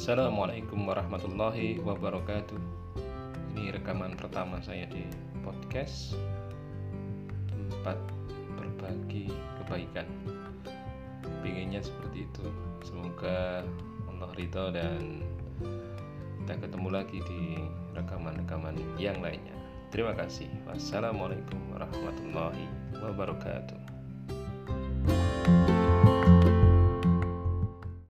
Assalamualaikum warahmatullahi wabarakatuh. Ini rekaman pertama saya di podcast Tempat berbagi kebaikan. Pinginnya seperti itu. Semoga Allah ridho dan kita ketemu lagi di rekaman-rekaman yang lainnya. Terima kasih. Wassalamualaikum warahmatullahi wabarakatuh.